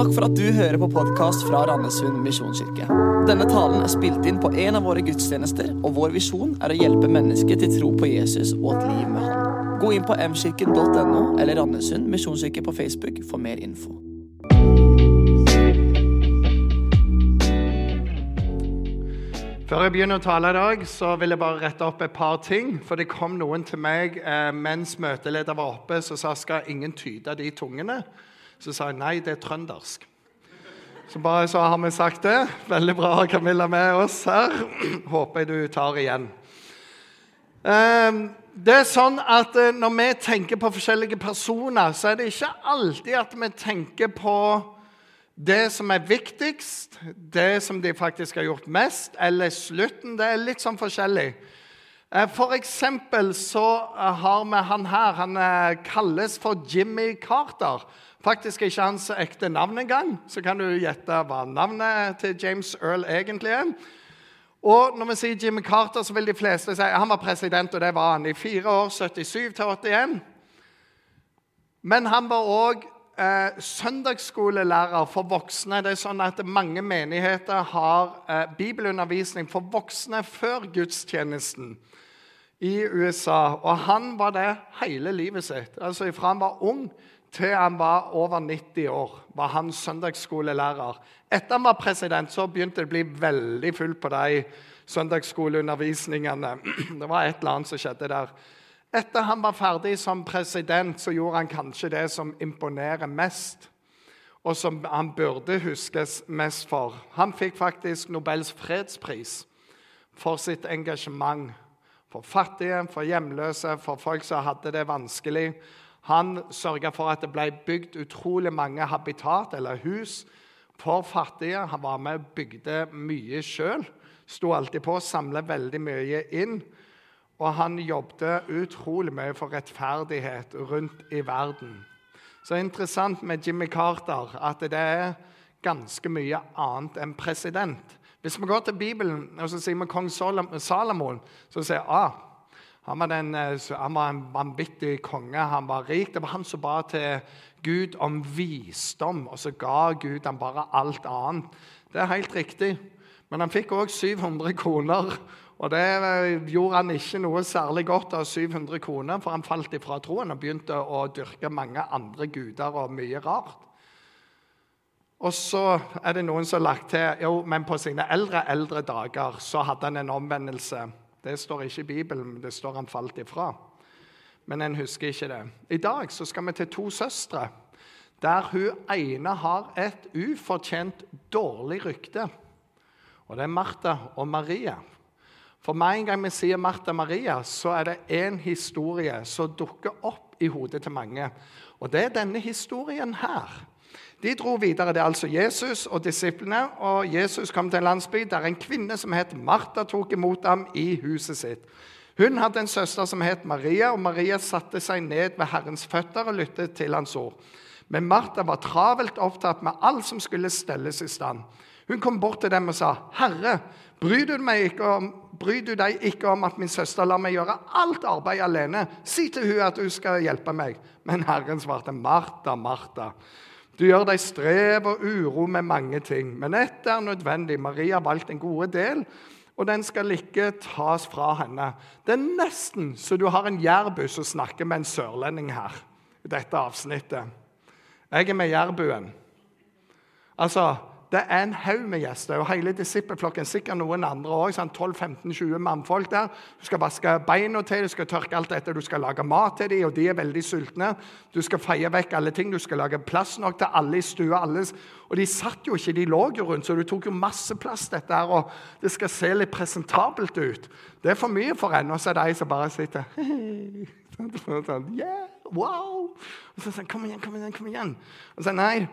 Takk for at du hører på podkast fra Randesund misjonskirke. Denne talen er spilt inn på en av våre gudstjenester, og vår visjon er å hjelpe mennesker til tro på Jesus og et liv med Han. Gå inn på mkirken.no eller Randesund misjonskirke på Facebook for mer info. Før jeg begynner å tale i dag, så vil jeg bare rette opp et par ting. For det kom noen til meg eh, mens møteleder var oppe, så sa skal ingen tyde de tungene. Så sa jeg nei, det er trøndersk. Så bare så har vi sagt det. Veldig bra å ha Camilla med oss her. Håper jeg du tar igjen. Eh, det er sånn at eh, Når vi tenker på forskjellige personer, så er det ikke alltid at vi tenker på det som er viktigst, det som de faktisk har gjort mest, eller slutten. Det er litt sånn forskjellig. Eh, for eksempel så har vi han her. Han eh, kalles for Jimmy Carter. Faktisk ikke hans ekte navn engang. Så kan du gjette hva navnet til James Earl egentlig er. Og når vi sier Jimmy Carter, så vil de fleste si han var president, og det var han i fire år, 77 til 81. Men han var òg eh, søndagsskolelærer for voksne. Det er sånn at Mange menigheter har eh, bibelundervisning for voksne før gudstjenesten i USA. Og han var det hele livet sitt. Altså Fra han var ung til han var over 90 år, var han søndagsskolelærer. Etter han var president, så begynte det å bli veldig fullt på de søndagsskoleundervisningene. Det var et eller annet som skjedde der. Etter han var ferdig som president, så gjorde han kanskje det som imponerer mest, og som han burde huskes mest for. Han fikk faktisk Nobels fredspris for sitt engasjement for fattige, for hjemløse, for folk som hadde det vanskelig. Han sørga for at det ble bygd utrolig mange habitat, eller hus, for fattige. Han var med og bygde mye sjøl. Sto alltid på, samla veldig mye inn. Og han jobbet utrolig mye for rettferdighet rundt i verden. Så er interessant med Jimmy Carter at det er ganske mye annet enn president. Hvis vi går til Bibelen og så sier vi kong Salomon, så sier ah, han var, den, eh, han var en vanvittig konge. Han var rik. Det var han som ba til Gud om visdom, og så ga Gud ham bare alt annet. Det er helt riktig. Men han fikk òg 700 kroner og det eh, gjorde han ikke noe særlig godt av 700 kroner, for han falt ifra troen og begynte å dyrke mange andre guder og mye rart. Og så er det noen som har lagt til jo, men på sine eldre eldre dager så hadde han en omvendelse. Det står ikke i Bibelen, det står han falt ifra. Men en husker ikke det. I dag så skal vi til to søstre, der hun ene har et ufortjent dårlig rykte. Og det er Martha og Maria. For med en gang vi sier Martha og Maria, så er det én historie som dukker opp i hodet til mange. Og det er denne historien her. De dro videre. Det er altså Jesus og disiplene. og Jesus kom til en landsby der en kvinne som het Martha, tok imot ham i huset sitt. Hun hadde en søster som het Maria, og Maria satte seg ned ved Herrens føtter og lyttet til hans ord. Men Martha var travelt opptatt med alt som skulle stelles i stand. Hun kom bort til dem og sa, 'Herre, bryr du, om, bryr du, deg ikke om at min søster lar meg gjøre alt arbeid alene?' 'Si til hun at hun skal hjelpe meg.' Men Herren svarte, 'Martha, Martha.' Du gjør deg strev og uro med mange ting, men ett er nødvendig. Maria har valgt en god del, og den skal ikke tas fra henne. Det er nesten så du har en jærbu som snakker med en sørlending her. i dette avsnittet. Jeg er med jærbuen. Altså, det er en haug med gjester. og Hele disippelflokken, sikkert noen andre òg. Sånn 12-15-20 mannfolk der. Du skal vaske beina til, du skal tørke alt dette, du skal lage mat til dem, og de er veldig sultne. Du skal feie vekk alle ting, du skal lage plass nok til alle i stua. Alles. Og de satt jo ikke, de lå jo rundt, så du tok jo masse plass, dette her, og det skal se litt presentabelt ut. Det er for mye for en, og så er det ei som bare sitter sånn, yeah, wow! Og så sier kom igjen, kom igjen, kom igjen. Og så nei,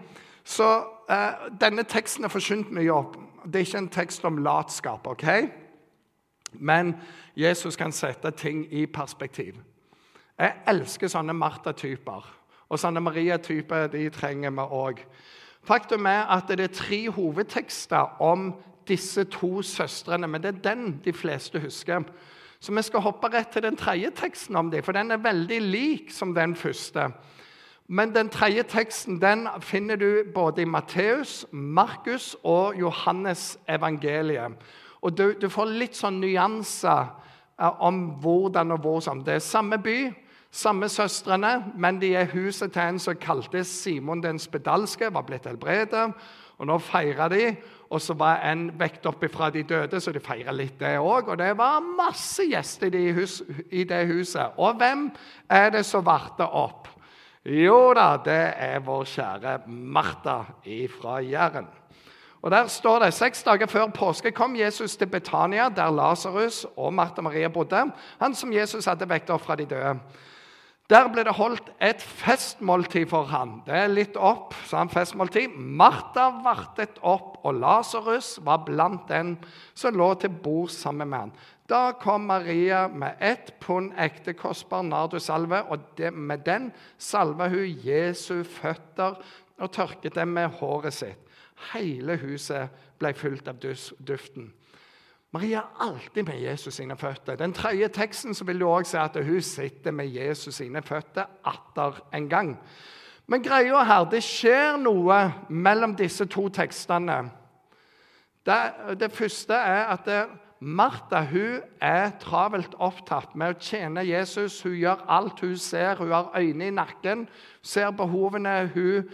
så eh, denne teksten er forsynt mye opp. Det er ikke en tekst om latskap, ok? Men Jesus kan sette ting i perspektiv. Jeg elsker sånne Martha-typer. Og sånne Maria-typer de trenger vi òg. Faktum er at det er tre hovedtekster om disse to søstrene, men det er den de fleste husker. Så vi skal hoppe rett til den tredje teksten om dem, for den er veldig lik som den første. Men den tredje teksten den finner du både i Matteus, Markus og Johannes evangeliet. Og du, du får litt sånn nyanser eh, om hvordan og hvor som. Det er samme by, samme søstrene, men de er huset til en som kaltes Simon den spedalske, var blitt helbredet. Og nå feirer de, og så var en vekt opp ifra de døde, så de feirer litt det òg. Og det var masse gjester i, hus, i det huset. Og hvem er det som varte opp? Jo da, det er vår kjære Martha fra Jæren. Og Der står det seks dager før påske kom Jesus til Betania, der Lasarus og Martha Maria bodde, han som Jesus hadde vekket opp fra de døde. Der ble det holdt et festmåltid for ham. Det er litt opp, sa han festmåltid. Martha vartet opp, og Lasarus var blant den som lå til bord sammen med ham. Da kom Maria med ett pund ekte kostbar nardusalve, og med den salva hun Jesu føtter og tørket dem med håret sitt. Hele huset ble fylt av duften. Maria er alltid med Jesus sine føtter. Den tredje teksten så vil du også se at hun sitter med Jesus sine føtter atter en gang. Men greia her, det skjer noe mellom disse to tekstene. Det, det første er at det, Martha hun er travelt opptatt med å tjene Jesus. Hun gjør alt hun ser. Hun har øyne i nakken, ser behovene. Hun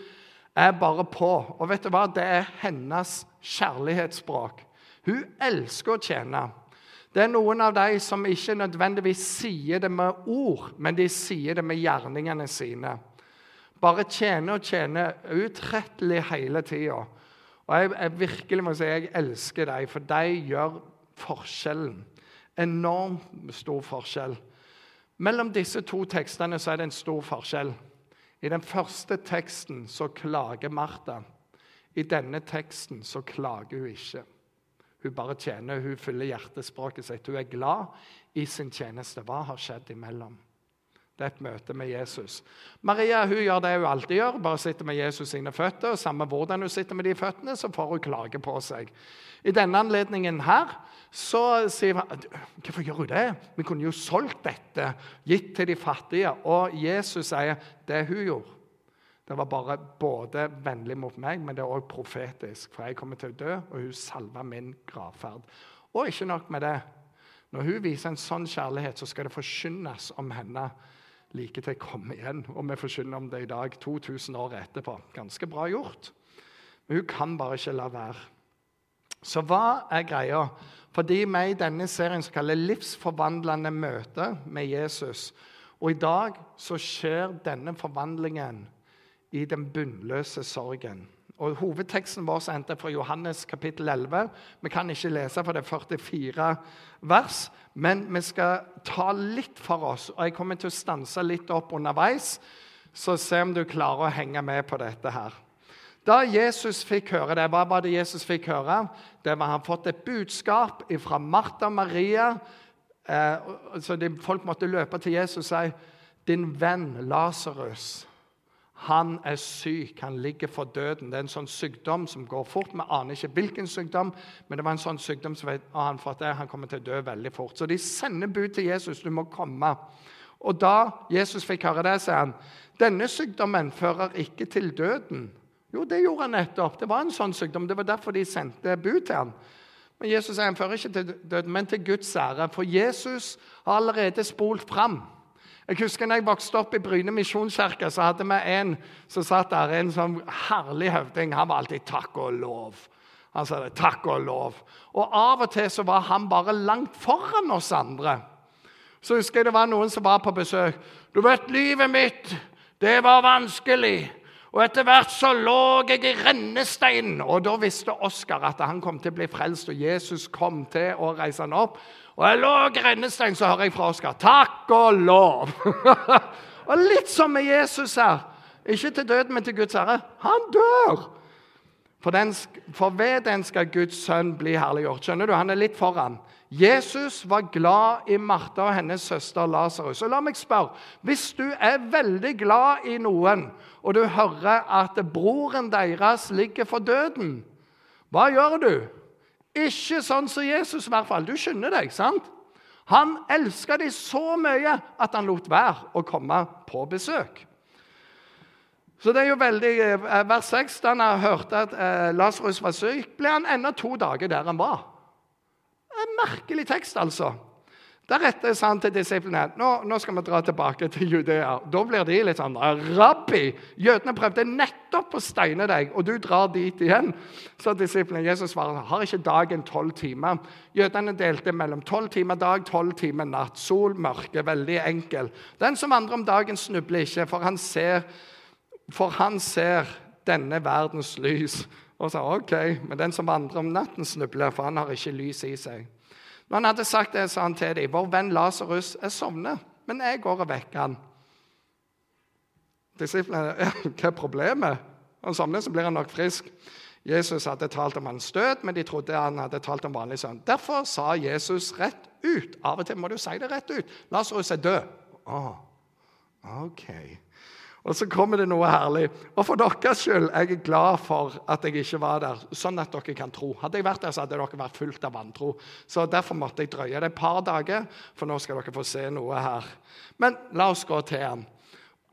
er bare på. Og vet du hva? Det er hennes kjærlighetsspråk. Hun elsker å tjene. Det er noen av de som ikke nødvendigvis sier det med ord, men de sier det med gjerningene sine. Bare tjene og tjene utrettelig hele tida. Og jeg, jeg, virkelig må si jeg elsker dem, for de gjør forskjellen. Enormt stor forskjell. Mellom disse to tekstene så er det en stor forskjell. I den første teksten så klager Martha. I denne teksten så klager hun ikke. Hun bare tjener, hun fyller hjertespråket sitt. Hun er glad i sin tjeneste. Hva har skjedd imellom? Det er et møte med Jesus. Maria hun gjør det hun alltid gjør, bare sitter med Jesus sine føtter. og Samme hvordan hun sitter med de føttene, så får hun klage på seg. I denne anledningen her så sier han hvorfor gjør hun det? Vi kunne jo solgt dette, gitt til de fattige. Og Jesus sier det hun gjorde. Det var bare både vennlig mot meg, men det er òg profetisk. For jeg kommer til å dø, og hun salva min gravferd. Og ikke nok med det. Når hun viser en sånn kjærlighet, så skal det forkynnes om henne like til kommer igjen. Og vi forskylder om det i dag, 2000 år etterpå. Ganske bra gjort. Men hun kan bare ikke la være. Så hva er greia? Fordi vi i denne serien som kaller 'Livsforvandlende møte med Jesus'. Og i dag så skjer denne forvandlingen i den bunnløse sorgen. Og Hovedteksten vår endte fra Johannes kapittel 11. Vi kan ikke lese, for det er 44 vers. Men vi skal ta litt for oss, og jeg kommer til å stanse litt opp underveis. Så se om du klarer å henge med på dette her. Da Jesus fikk høre det, hva var det Jesus fikk høre? Det var Han fått et budskap fra Martha og Maria. Eh, så de, folk måtte løpe til Jesus og si din venn Lasarus han er syk, han ligger for døden. Det er en sånn sykdom som går fort. Vi aner ikke hvilken sykdom, men det var en sånn sykdom som vet, han, for at han kommer til å dø veldig fort. Så de sender bud til Jesus. Du må komme. Og da Jesus fikk høre det, sier han denne sykdommen fører ikke til døden. Jo, det gjorde han nettopp. Det var en sånn sykdom. Det var derfor de sendte bud til han. Men Jesus sier han fører ikke til døden, men til Guds ære. For Jesus har allerede spolt fram. Jeg husker når jeg vokste opp i Bryne misjonskirke, så hadde vi en som satt der, en sånn herlig høvding. Han var alltid 'takk og lov'. Han sa det, 'takk og lov'. Og av og til så var han bare langt foran oss andre. Så husker jeg det var noen som var på besøk. 'Du vet, livet mitt, det var vanskelig.' Og etter hvert så lå jeg i rennesteinen. Og da visste Oskar at han kom til å bli frelst, og Jesus kom til å reise han opp. Og jeg lå grendestein, så hører jeg fra Oskar. Takk og lov! og litt som med Jesus her. Ikke til døden, men til Guds ære. Han dør! For, den, for, ved den skal Guds sønn bli herliggjort. Skjønner du? Han er litt foran. Jesus var glad i Martha og hennes søster Lasarus. Og la meg spørre, Hvis du er veldig glad i noen, og du hører at broren deres ligger for døden, hva gjør du? Ikke sånn som Jesus, i hvert fall. Du skjønner deg, sant? Han elska dem så mye at han lot være å komme på besøk. Så det er jo veldig, eh, Vers 6, da han hørte at eh, Lasarus var syk, ble han enda to dager der han var. En merkelig tekst, altså. Deretter sa han til disiplene nå, nå skal vi dra tilbake til Judea. Da blir de litt sånn Rabbi, jødene prøvde nettopp å steine deg, og du drar dit igjen. Så disiplene Jesus svarer har ikke dagen tolv timer. Jødene delte mellom tolv timer dag, tolv timer natt. Sol, mørke, veldig enkel. Den som vandrer om dagen, snubler ikke, for han ser, for han ser denne verdens lys. Og sa OK, men den som vandrer om natten, snubler, for han har ikke lys i seg. Når han hadde sagt det, sa han til dem, 'Vår venn Lasarus er sovnet, men jeg går og vekker han.' Disiplene ja, 'Hva er problemet?' Han sovner, så blir han nok frisk. Jesus hadde talt om hans død, men de trodde han hadde talt om vanlig søvn. Derfor sa Jesus rett ut. Av og til må du si det rett ut. Lasarus er død. Oh, ok. Og så kommer det noe herlig. Og for deres skyld er jeg glad for at jeg ikke var der, sånn at dere kan tro. Hadde jeg vært der, så hadde dere vært fullt av vantro. Så Derfor måtte jeg drøye det et par dager, for nå skal dere få se noe her. Men la oss gå til ham.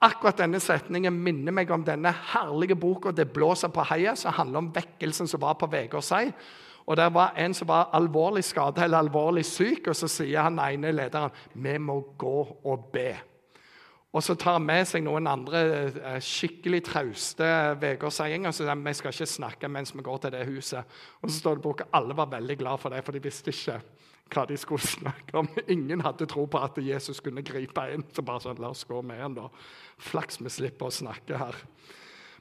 Akkurat denne setningen minner meg om denne herlige boka 'Det blåser på heia', som handler om vekkelsen som var på Vegårshei. Og Der var en som var alvorlig skadet eller alvorlig syk, og så sier han ene lederen 'Vi må gå og be'. Og så tar han med seg noen andre eh, skikkelig trauste vegårdseiinger. Så vi skal ikke snakke mens vi går til det huset. Og så står det på at alle var veldig glad for det, for de visste ikke hva de skulle snakke om. Ingen hadde tro på at Jesus kunne gripe inn. Så bare sånn, la oss gå med han da. Flaks vi slipper å snakke her.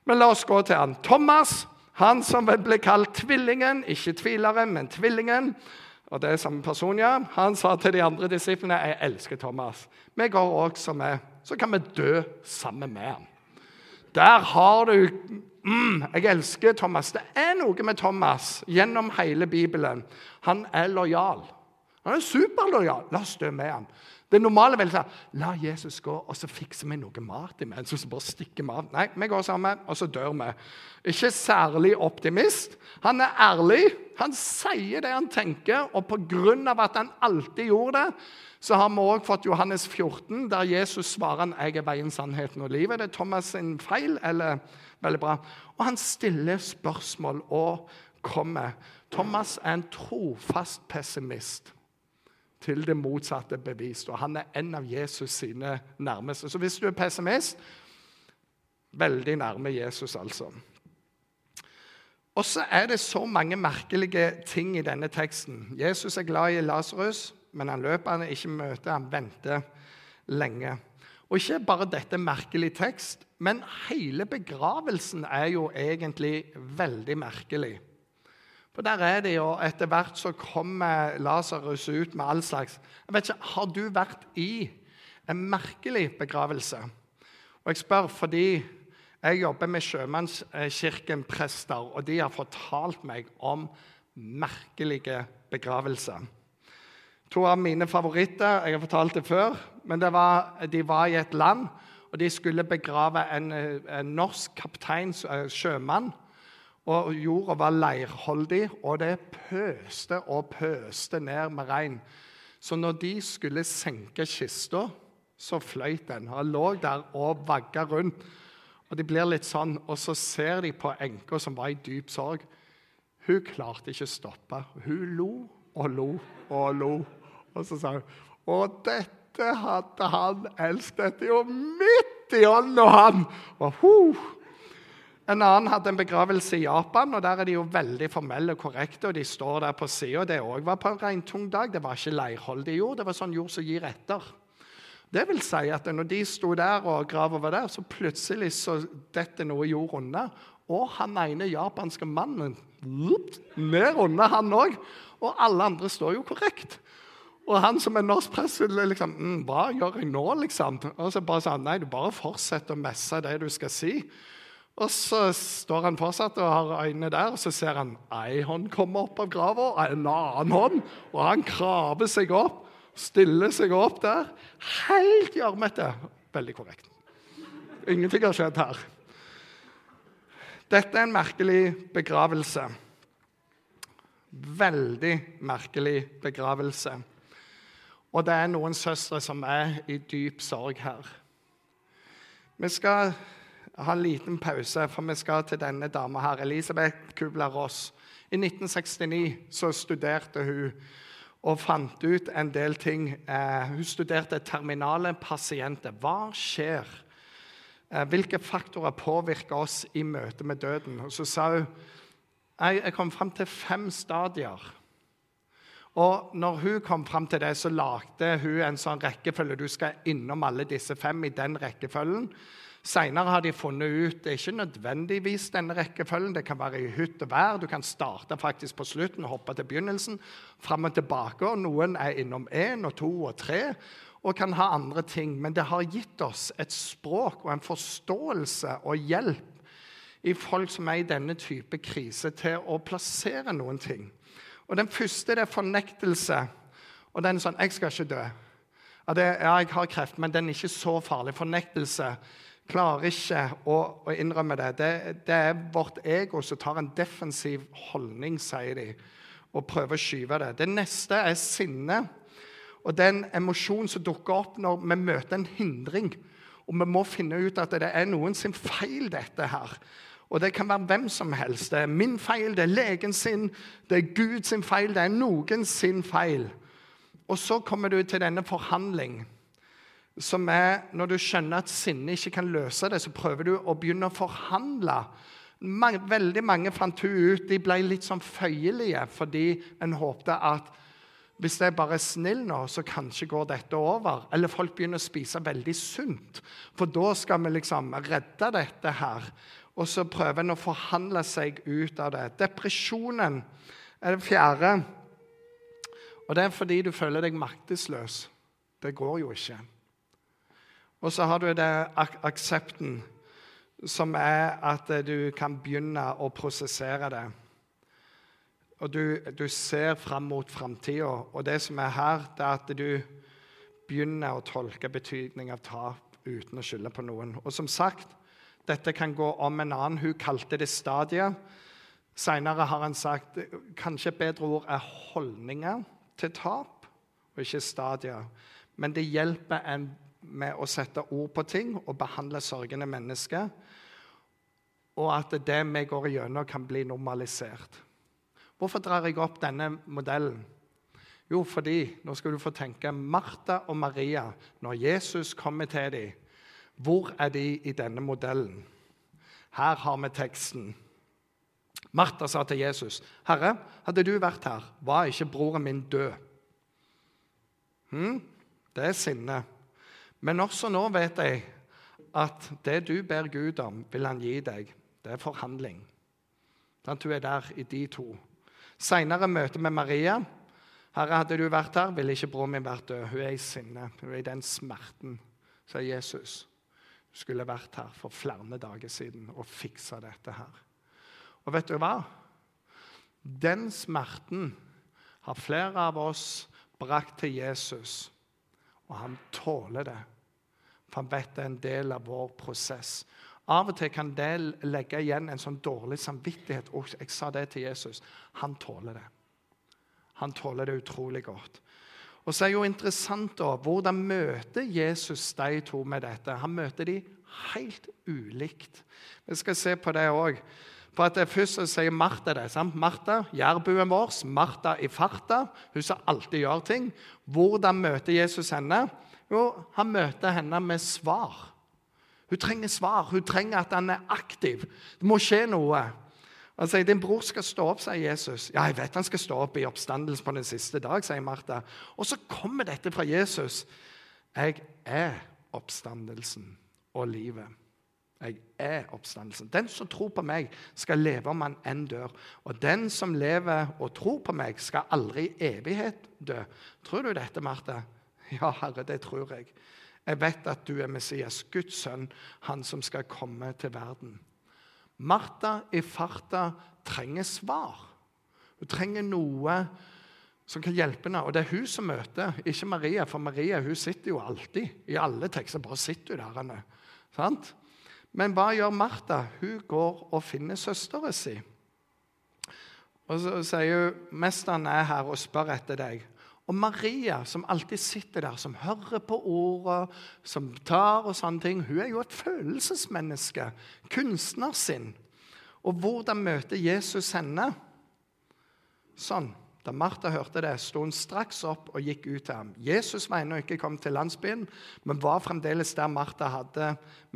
Men la oss gå til han. Thomas, han som ble kalt tvillingen, ikke tvileren, men tvillingen. Og det er samme person, ja. Han sa til de andre disiplene jeg elsker Thomas. Vi går også med, så kan vi dø sammen med ham. Der har du mm, Jeg elsker Thomas. Det er noe med Thomas gjennom hele Bibelen. Han er lojal. Han er superlojal. La oss dø med ham. Det normale vel sånn La Jesus gå, og så fikser vi noe mat imens. Så bare stikker vi av. Nei, vi går sammen, og så dør vi. Ikke særlig optimist. Han er ærlig. Han sier det han tenker, og pga. at han alltid gjorde det, så har vi òg fått Johannes 14, der Jesus svarer han, 'Jeg er veien, sannheten og livet'. Det er Thomas sin feil, eller veldig bra. Og han stiller spørsmål og kommer. Thomas er en trofast pessimist til det motsatte bevist. Og han er en av Jesus sine nærmeste. Så hvis du er pessimist Veldig nærme Jesus, altså. Og så er det så mange merkelige ting i denne teksten. Jesus er glad i Lasarus, men han løper han ikke møter, han venter lenge. Og ikke bare dette merkelig tekst, men hele begravelsen er jo egentlig veldig merkelig. For der er det jo Etter hvert så kommer Lasarus ut med all slags Jeg vet ikke, Har du vært i en merkelig begravelse? Og jeg spør fordi jeg jobber med Sjømannskirken-prester, og de har fortalt meg om merkelige begravelser. To av mine favoritter jeg har fortalt det før, men det var, de var i et land, og de skulle begrave en, en norsk kaptein, eh, sjømann og jorda var leirholdig, og det pøste og pøste ned med regn. Så når de skulle senke kista, så fløyt den. Han lå der og vagga rundt. Og de blir litt sånn, og så ser de på enka som var i dyp sorg. Hun klarte ikke å stoppe. Hun lo og lo og lo. Og så sa hun Og dette hadde han elsket. Dette er jo midt i ånda, han! Og en annen hadde en begravelse i Japan, og der er de jo veldig formelle og korrekte. og De står der på sida. Det òg var på en regntung dag. Det var ikke leirholdig jord, det var sånn jord som gir etter. Det vil si at når de sto der og grava var der, så plutselig så detter noe jord unna. Og han ene japanske mannen ned under, han òg. Og alle andre står jo korrekt. Og han som er norsk prest, liksom mm, Hva gjør jeg nå, liksom? Og så bare sa han nei, du bare fortsetter å messe det du skal si. Og så står han fortsatt og har øynene der, og så ser han ei hånd komme opp av grava, en annen hånd, og han kraver seg opp, stiller seg opp der, helt gjørmete. Veldig korrekt. Ingenting har skjedd her. Dette er en merkelig begravelse. Veldig merkelig begravelse. Og det er noen søstre som er i dyp sorg her. Vi skal ha en liten pause, for vi skal til denne dama her. Elisabeth Kubler-Ross. I 1969 så studerte hun og fant ut en del ting. Eh, hun studerte terminale pasienter. Hva skjer? Eh, hvilke faktorer påvirker oss i møte med døden? Og så sa hun jeg, jeg kom fram til fem stadier. Og når hun kom fram til det, så lagde hun en sånn rekkefølge. Du skal innom alle disse fem i den rekkefølgen. Seinere har de funnet ut det er ikke nødvendigvis denne rekkefølgen. Det kan være i hytt og vær. Du kan starte faktisk på slutten og hoppe til begynnelsen. Fram og tilbake. og Noen er innom én og to og tre og kan ha andre ting. Men det har gitt oss et språk og en forståelse og hjelp i folk som er i denne type krise, til å plassere noen ting. Og Den første det er fornektelse. Og den er sånn 'Jeg skal ikke dø'. Ja, det, ja, jeg har kreft, men den er ikke så farlig. Fornektelse klarer ikke å, å innrømme det. det. det. er vårt ego som tar en defensiv holdning, sier de, og prøver å skyve det. Det neste er sinne. Og den emosjonen som dukker opp når vi møter en hindring. Og vi må finne ut at det er noen sin feil, dette her. Og det kan være hvem som helst. Det er min feil, det er legen sin, det er Guds feil, det er noen sin feil. Og så kommer du til denne forhandling, som er når du skjønner at sinnet ikke kan løse det, så prøver du å begynne å forhandle. Veldig mange fant hun ut de ble litt sånn føyelige fordi en håpte at hvis jeg bare er snill nå, så kanskje går dette over. Eller folk begynner å spise veldig sunt, for da skal vi liksom redde dette her. Og så prøver en å forhandle seg ut av det. Depresjonen er det fjerde. Og det er fordi du føler deg maktesløs. Det går jo ikke. Og så har du det ak aksepten, som er at du kan begynne å prosessere det. Og du, du ser fram mot framtida. Og det som er her, det er at du begynner å tolke betydning av tap uten å skylde på noen. Og som sagt, dette kan gå om en annen. Hun kalte det stadiet. Seinere har han sagt kanskje et bedre ord er holdninger til tap, og ikke stadier. Men det hjelper en med å sette ord på ting og behandle sørgende mennesker. Og at det vi går igjennom, kan bli normalisert. Hvorfor drar jeg opp denne modellen? Jo, fordi nå skal du få tenke Martha og Maria, når Jesus kommer til dem hvor er de i denne modellen? Her har vi teksten. Martha sa til Jesus, 'Herre, hadde du vært her, var ikke broren min død?' Hm? det er sinne. Men også nå vet jeg at det du ber Gud om, vil han gi deg. Det er forhandling. Sant? du er der i de to. Seinere møte med Maria. 'Herre, hadde du vært her, ville ikke broren min vært død.' Hun er i sinne. Hun er i den smerten, sier Jesus Hun skulle vært her for flere dager siden og fiksa dette her. Og vet du hva? Den smerten har flere av oss brakt til Jesus, og han tåler det. For han vet det er en del av vår prosess. Av og til kan det legge igjen en sånn dårlig samvittighet. Og jeg sa det til Jesus. Han tåler det. Han tåler det utrolig godt. Og så er det jo interessant da, Hvordan møter Jesus de to med dette? Han møter de helt ulikt. Vi skal se på det òg. For at Først så sier Martha det. sant? Martha, jærbuen vår, Martha i farta, hun som alltid gjør ting. Hvordan møter Jesus henne? Jo, han møter henne med svar. Hun trenger svar. Hun trenger at han er aktiv. Det må skje noe. Han sier, 'Din bror skal stå opp', sier Jesus. 'Ja, jeg vet han skal stå opp i oppstandelse på den siste dag', sier Martha. Og så kommer dette fra Jesus. 'Jeg er oppstandelsen og livet'. Jeg er oppstandelsen. Den som tror på meg, skal leve om han enn dør. Og den som lever og tror på meg, skal aldri i evighet dø. Tror du dette, Martha? Ja, Herre, det tror jeg. Jeg vet at du er Messias, Guds sønn, han som skal komme til verden. Martha i farta trenger svar. Hun trenger noe som kan hjelpe henne. Og det er hun som møter, ikke Maria. For Maria hun sitter jo alltid i alle tekster. Bare sitter hun der. Sant? Men hva gjør Martha? Hun går og finner søsteren sin. Og så sier hun, 'Mesteren er her og spør etter deg.' Og Maria, som alltid sitter der, som hører på ordet, som tar og sånne ting, hun er jo et følelsesmenneske. Kunstner sin. Og hvordan møter Jesus henne? Sånn. Da Martha hørte det, sto hun straks opp og gikk ut til ham. Jesus var ennå ikke kommet til landsbyen, men var fremdeles der Martha hadde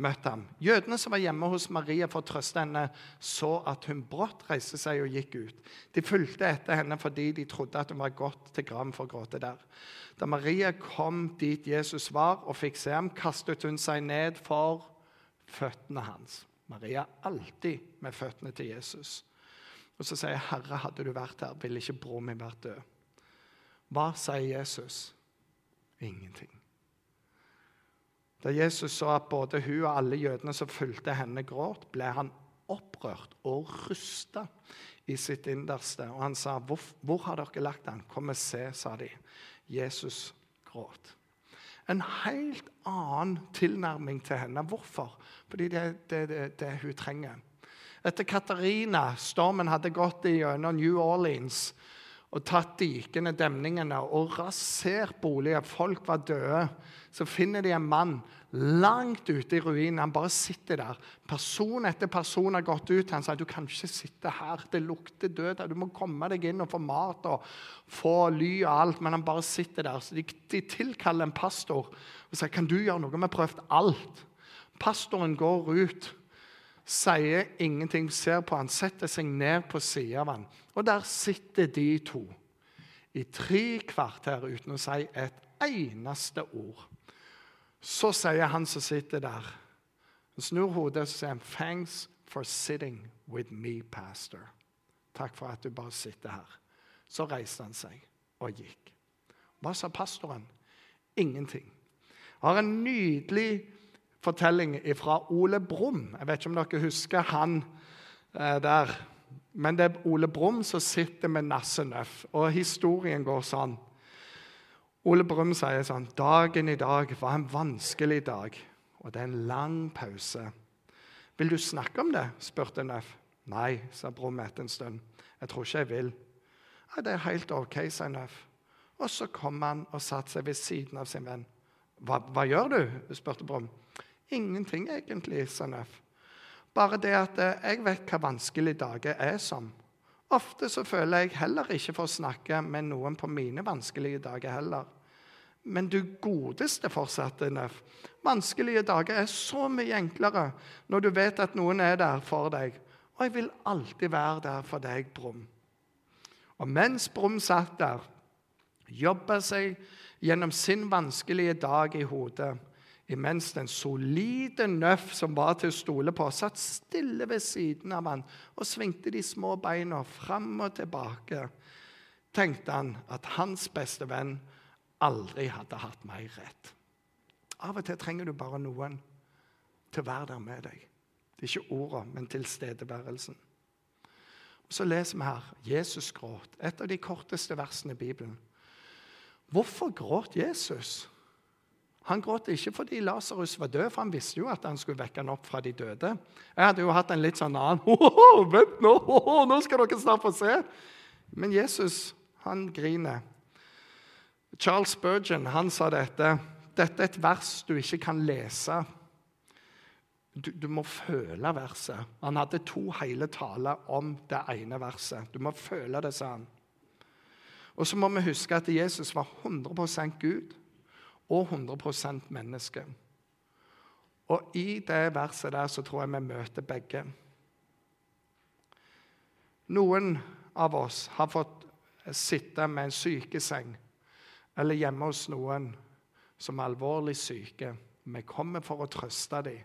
møtt ham. Jødene som var hjemme hos Maria for å trøste henne, så at hun brått reiste seg og gikk ut. De fulgte etter henne fordi de trodde at hun var gått til graven for å gråte der. Da Maria kom dit Jesus var og fikk se ham, kastet hun seg ned for føttene hans. Maria alltid med føttene til Jesus. Og så sier jeg, 'Herre, hadde du vært her, ville ikke broren min vært død.' Hva sier Jesus? Ingenting. Da Jesus så at både hun og alle jødene som fulgte henne, gråt, ble han opprørt og rusta i sitt innerste. Og han sa, hvor, 'Hvor har dere lagt han? Kom og se', sa de. Jesus gråt. En helt annen tilnærming til henne. Hvorfor? Fordi det er det, det, det hun trenger. Etter Katarina, stormen hadde gått gjennom New Orleans og tatt dikene, demningene, og rasert boliger. Folk var døde. Så finner de en mann langt ute i ruinen. Han bare sitter der. Person etter person har gått ut. Han sier du kan ikke sitte her. Det lukter død. her. Du må komme deg inn og få mat og få ly og alt. Men han bare sitter der. Så de, de tilkaller en pastor og sier kan du gjøre noe? Vi har prøvd alt. Pastoren går ut sier ingenting, ser på han, setter seg ned på sida av han. Og der sitter de to i tre kvarter uten å si et eneste ord. Så sier han som sitter der, han snur hodet og sier han, 'Thanks for sitting with me, pastor'. Takk for at du bare sitter her. Så reiste han seg og gikk. Hva sa pastoren? Ingenting. Har en nydelig fortelling fra Ole Brumm. Jeg vet ikke om dere husker han eh, der. Men det er Ole Brumm som sitter med Nassenøff, og historien går sånn. Ole Brumm sier sånn Dagen i dag var en vanskelig dag, og det er en lang pause. Vil du snakke om det? spurte Nøff. Nei, sa Brumm etter en stund. Jeg tror ikke jeg vil. Ja, det er helt ok, sa Nøff. Og så kom han og satte seg ved siden av sin venn. Hva, hva gjør du? spurte Brumm. Ingenting, egentlig, Sanef. Bare det at eh, jeg vet hva vanskelige dager er som. Ofte så føler jeg heller ikke for å snakke med noen på mine vanskelige dager heller. Men du godeste, fortsatte Nef. Vanskelige dager er så mye enklere når du vet at noen er der for deg. Og jeg vil alltid være der for deg, Brum. Og mens Brum satt der, jobba seg gjennom sin vanskelige dag i hodet, imens den solide Nøff som var til å stole på, satt stille ved siden av han og svingte de små beina fram og tilbake, tenkte han at hans beste venn aldri hadde hatt mer rett. Av og til trenger du bare noen til å være der med deg. Det er ikke ordene, men tilstedeværelsen. Og Så leser vi her Jesus gråt, et av de korteste versene i Bibelen. Hvorfor gråt Jesus? Han gråt ikke fordi Lasarus var død, for han visste jo at han skulle vekke han opp fra de døde. Jeg hadde jo hatt en litt sånn annen Vent nå! Nå skal dere snart få se! Men Jesus, han griner. Charles Spurgeon han sa dette. Dette er et vers du ikke kan lese. Du, du, må føle verset. Han hadde to hele taler om det ene verset. Du må føle det, sa han. Og så må vi huske at Jesus var 100% Gud og 100% menneske. Og i det verset der så tror jeg vi møter begge. Noen av oss har fått sitte med en sykeseng eller hjemme hos noen som er alvorlig syke. Vi kommer for å trøste dem.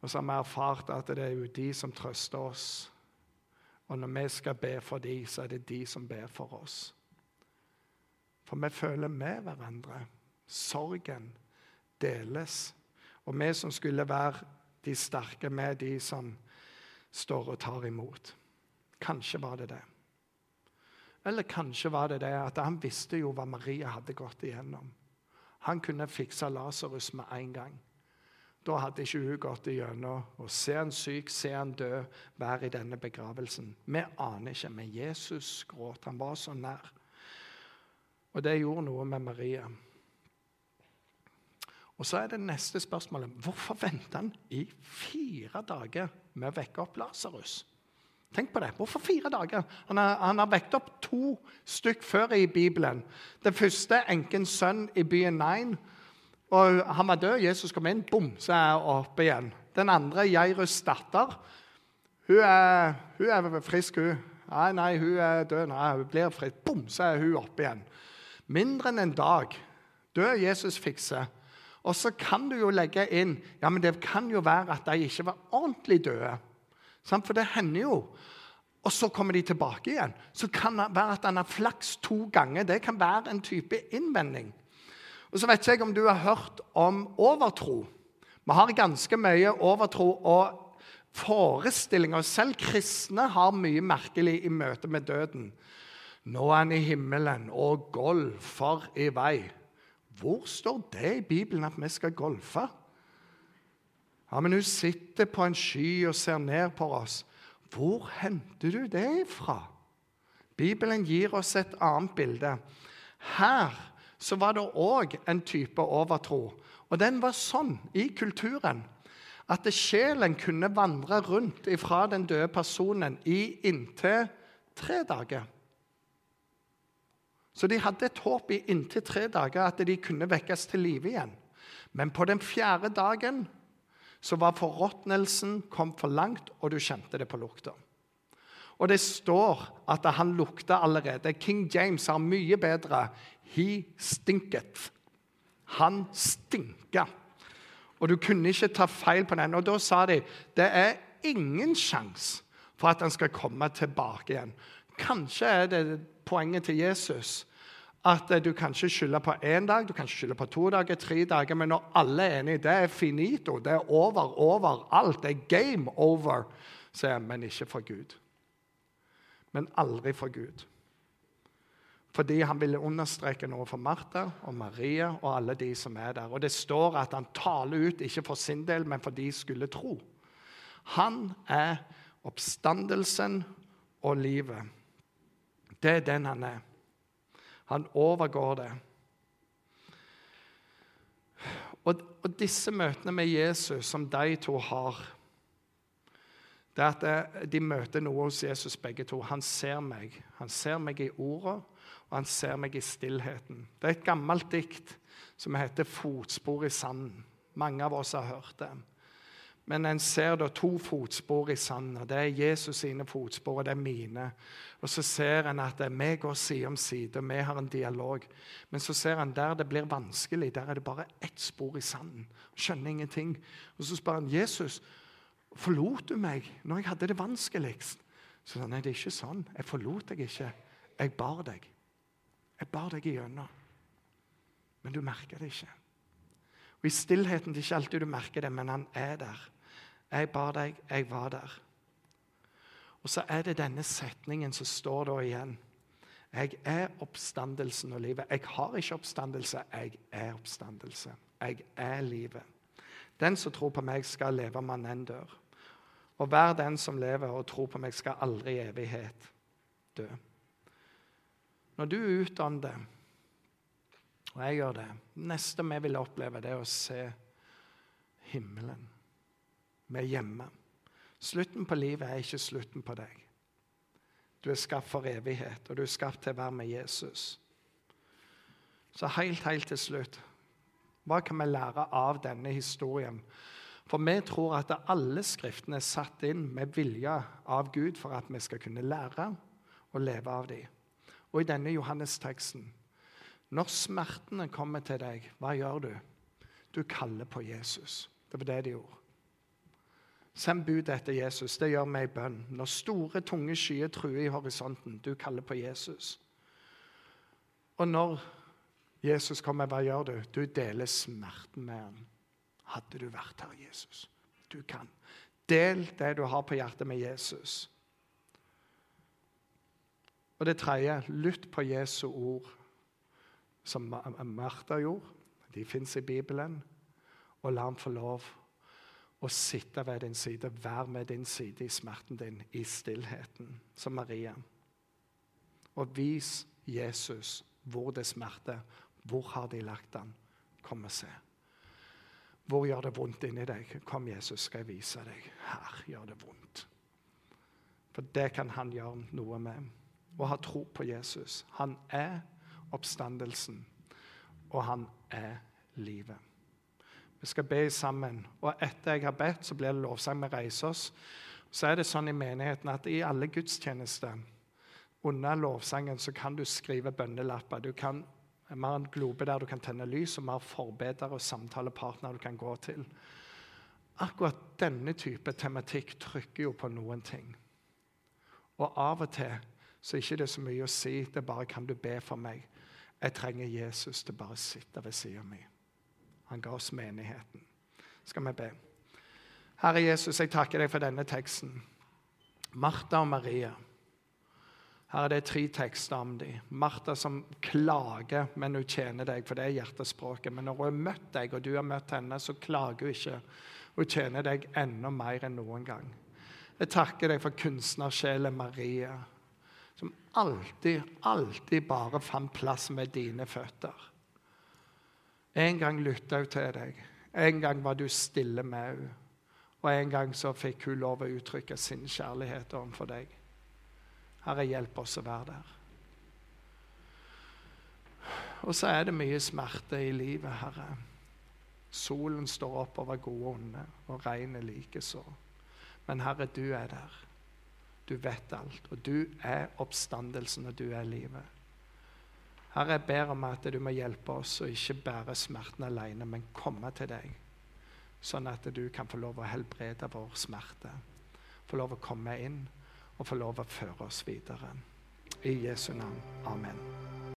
Og så har vi erfart at det er jo de som trøster oss. Og når vi skal be for dem, så er det de som ber for oss. For vi føler med hverandre. Sorgen deles. Og vi som skulle være de sterke med de som står og tar imot. Kanskje var det det. Eller kanskje var det det at han visste jo hva Maria hadde gått igjennom. Han kunne fikse Lasarus med en gang. Da hadde ikke hun gått igjennom å se han syk, se han død, være i denne begravelsen. Vi aner ikke, men Jesus gråt. Han var så nær. Og det gjorde noe med Maria. Og så er det neste spørsmålet hvorfor venter han i fire dager med å vekke opp Lasarus? Tenk på det. Hvorfor fire dager? Han har, han har vekt opp to stykk før i Bibelen. Den første enkens sønn i byen Nain. Og han var død. Jesus kom inn, bom, så er han oppe igjen. Den andre, Jairus' datter, hun er, hun er frisk, hun. Nei, nei, hun er død. Nei, hun blir frisk. Bom, så er hun oppe igjen. Mindre enn en dag. Død Jesus fikser. Og så kan du jo legge inn ja, men det kan jo være at de ikke var ordentlig døde. For det hender jo. Og så kommer de tilbake igjen. Så kan det være at han har flaks to ganger. Det kan være en type innvending. Og så vet jeg om du har hørt om overtro. Vi har ganske mye overtro og forestillinger. Selv kristne har mye merkelig i møte med døden. Nå er han i himmelen og golfer i vei. Hvor står det i Bibelen at vi skal golfe? Ja, men hun sitter på en sky og ser ned på oss. Hvor henter du det ifra? Bibelen gir oss et annet bilde. Her så var det òg en type overtro. Og den var sånn i kulturen at sjelen kunne vandre rundt fra den døde personen i inntil tre dager. Så de hadde et håp i inntil tre dager at de kunne vekkes til live igjen. Men på den fjerde dagen så var forråtnelsen kom for langt, og du kjente det på lukta. Og det står at han lukta allerede. King James har mye bedre. He stinket. Han stinka. Og du kunne ikke ta feil på den. Og da sa de det er ingen sjanse for at han skal komme tilbake igjen. Kanskje er det poenget til Jesus at du kan ikke skylde på én dag, du kan ikke skylde på to dager, tre dager, men når alle er enige, det er finito, det er over over alt, det er game over, sier jeg, men ikke for Gud. Men aldri for Gud. Fordi han ville understreke noe for Martha og Maria og alle de som er der. Og det står at han taler ut, ikke for sin del, men for de skulle tro. Han er oppstandelsen og livet. Det er den han er. Han overgår det. Og, og disse møtene med Jesus som de to har det er at De møter noe hos Jesus, begge to. Han ser meg. Han ser meg i orda, og han ser meg i stillheten. Det er et gammelt dikt som heter 'Fotspor i sanden'. Mange av oss har hørt det. Men en ser da to fotspor i sanden. Det er Jesus sine fotspor, og det er mine. Og så ser en at vi går side om side, og vi har en dialog. Men så ser en der det blir vanskelig, der er det bare ett spor i sanden. Skjønner ingenting. Og så spør han Jesus forlot du meg når jeg hadde det vanskeligst. Så sa han nei, det er ikke sånn. Jeg forlot deg ikke. Jeg bar deg. Jeg bar deg igjennom. Men du merker det ikke. Og I stillheten det er ikke alltid du merker det, men han er der. Jeg bar deg, jeg var der. Og så er det denne setningen som står da igjen. Jeg er oppstandelsen og livet. Jeg har ikke oppstandelse, jeg er oppstandelse. Jeg er livet. Den som tror på meg, skal leve om enn dør. Og hver den som lever og tror på meg, skal aldri i evighet dø. Når du utånder, og jeg gjør det neste vi vil oppleve, det er å se himmelen. Vi er hjemme. Slutten på livet er ikke slutten på deg. Du er skapt for evighet, og du er skapt til å være med Jesus. Så helt, helt til slutt Hva kan vi lære av denne historien? For vi tror at alle skriftene er satt inn med vilje av Gud for at vi skal kunne lære og leve av dem. Og i denne Johannes-teksten Når smertene kommer til deg, hva gjør du? Du kaller på Jesus. Det var det de gjorde. Send bud etter Jesus. Det gjør meg bønn. Når store, tunge skyer truer i horisonten, du kaller på Jesus. Og når Jesus kommer, hva gjør du? Du deler smerten med ham. Hadde du vært her, Jesus? Du kan. Del det du har på hjertet med Jesus. Og det tredje lytt på Jesu ord, som Martha gjorde. De fins i Bibelen. Og la ham få lov og sitte ved din side, være med din side i smerten din, i stillheten, som Maria. Og vis Jesus hvor det smerter. Hvor har de lagt den? Kom og se. Hvor gjør det vondt inni deg? Kom, Jesus, skal jeg vise deg. Her gjør det vondt. For det kan han gjøre noe med. Å ha tro på Jesus. Han er oppstandelsen, og han er livet. Vi skal be sammen, og etter jeg har bedt, så blir det lovsang. Vi reiser oss. Så er det sånn i menigheten at i alle gudstjenester under lovsangen så kan du skrive bønnelapper. Du kan vi har en globe der du kan tenne lys, og vi forbedere og samtalepartnere du kan gå til. Akkurat denne type tematikk trykker jo på noen ting. Og av og til så er det ikke så mye å si. Det er bare 'Kan du be for meg?' Jeg trenger Jesus til bare å sitte ved siden meg. Han ga oss menigheten. Skal vi be? Herre Jesus, jeg takker deg for denne teksten. Martha og Maria. Her er det tre tekster om dem. Martha som klager, men hun tjener deg, for det er hjertespråket. Men når hun har møtt deg, og du har møtt henne, så klager hun ikke. Hun tjener deg enda mer enn noen gang. Jeg takker deg for kunstnersjelen Maria, som alltid, alltid bare fant plass med dine føtter. En gang lytta hun til deg. En gang var du stille med henne. Og en gang så fikk hun lov å uttrykke sin kjærlighet overfor deg. Herre, hjelp oss å være der. Og så er det mye smerte i livet, Herre. Solen står opp over gode og onde, og regnet likeså. Men Herre, du er der. Du vet alt, og du er oppstandelsen, og du er livet. Herre, jeg ber om at du må hjelpe oss å ikke bære smerten alene, men komme til deg, sånn at du kan få lov å helbrede vår smerte. Få lov å komme inn og få lov å føre oss videre. I Jesu navn. Amen.